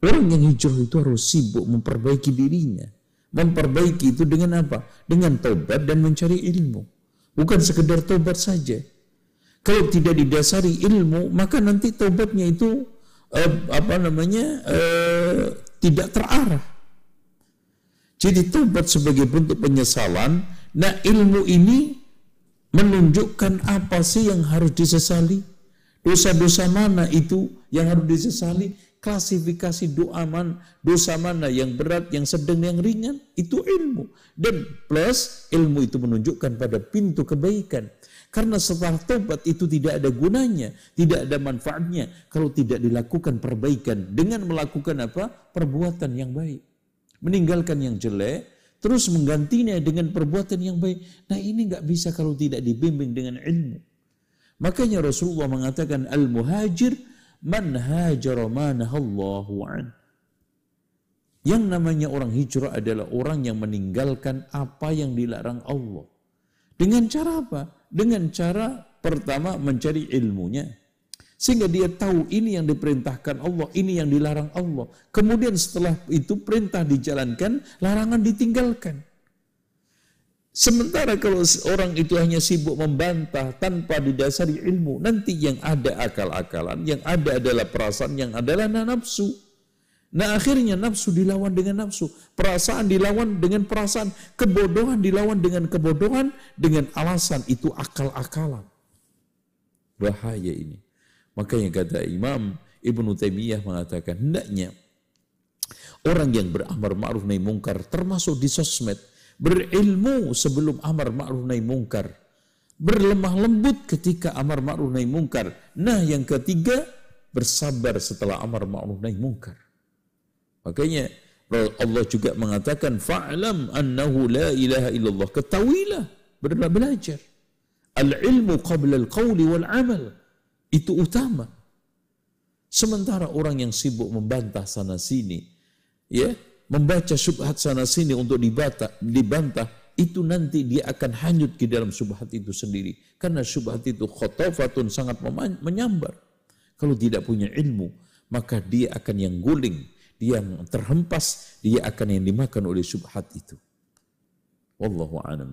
Orang yang hijrah itu harus sibuk memperbaiki dirinya. Memperbaiki itu dengan apa? Dengan tobat dan mencari ilmu. Bukan sekedar tobat saja. Kalau tidak didasari ilmu, maka nanti tobatnya itu uh, apa namanya uh, tidak terarah. Jadi tobat sebagai bentuk penyesalan. Nah ilmu ini menunjukkan apa sih yang harus disesali. Dosa-dosa mana itu yang harus disesali? Klasifikasi doa man, dosa mana yang berat, yang sedang, yang ringan, itu ilmu. Dan plus ilmu itu menunjukkan pada pintu kebaikan. Karena setelah tobat itu tidak ada gunanya, tidak ada manfaatnya kalau tidak dilakukan perbaikan dengan melakukan apa? perbuatan yang baik. Meninggalkan yang jelek, terus menggantinya dengan perbuatan yang baik. Nah ini nggak bisa kalau tidak dibimbing dengan ilmu. Makanya Rasulullah mengatakan al-muhajir man an. Yang namanya orang hijrah adalah orang yang meninggalkan apa yang dilarang Allah. Dengan cara apa? Dengan cara pertama mencari ilmunya. Sehingga dia tahu ini yang diperintahkan Allah, ini yang dilarang Allah. Kemudian setelah itu perintah dijalankan, larangan ditinggalkan. Sementara kalau orang itu hanya sibuk membantah tanpa didasari ilmu, nanti yang ada akal-akalan, yang ada adalah perasaan, yang adalah nafsu. Nah akhirnya nafsu dilawan dengan nafsu, perasaan dilawan dengan perasaan, kebodohan dilawan dengan kebodohan, dengan alasan itu akal-akalan. Bahaya ini. Makanya kata Imam Ibnu Taimiyah mengatakan, hendaknya orang yang beramar ma'ruf nahi mungkar termasuk di sosmed berilmu sebelum amar ma'ruf nahi mungkar, berlemah lembut ketika amar ma'ruf nahi mungkar. Nah, yang ketiga, bersabar setelah amar ma'ruf nahi mungkar. Makanya Allah juga mengatakan fa'lam annahu la ilaha illallah. Ketahuilah, belajar. Al-ilmu qabla al-qawli wal amal. Itu utama. Sementara orang yang sibuk membantah sana sini, ya, membaca subhat sana sini untuk dibata, dibantah, itu nanti dia akan hanyut ke dalam subhat itu sendiri. Karena subhat itu khotofatun sangat menyambar. Kalau tidak punya ilmu, maka dia akan yang guling, dia yang terhempas, dia akan yang dimakan oleh subhat itu. Wallahu a'lam.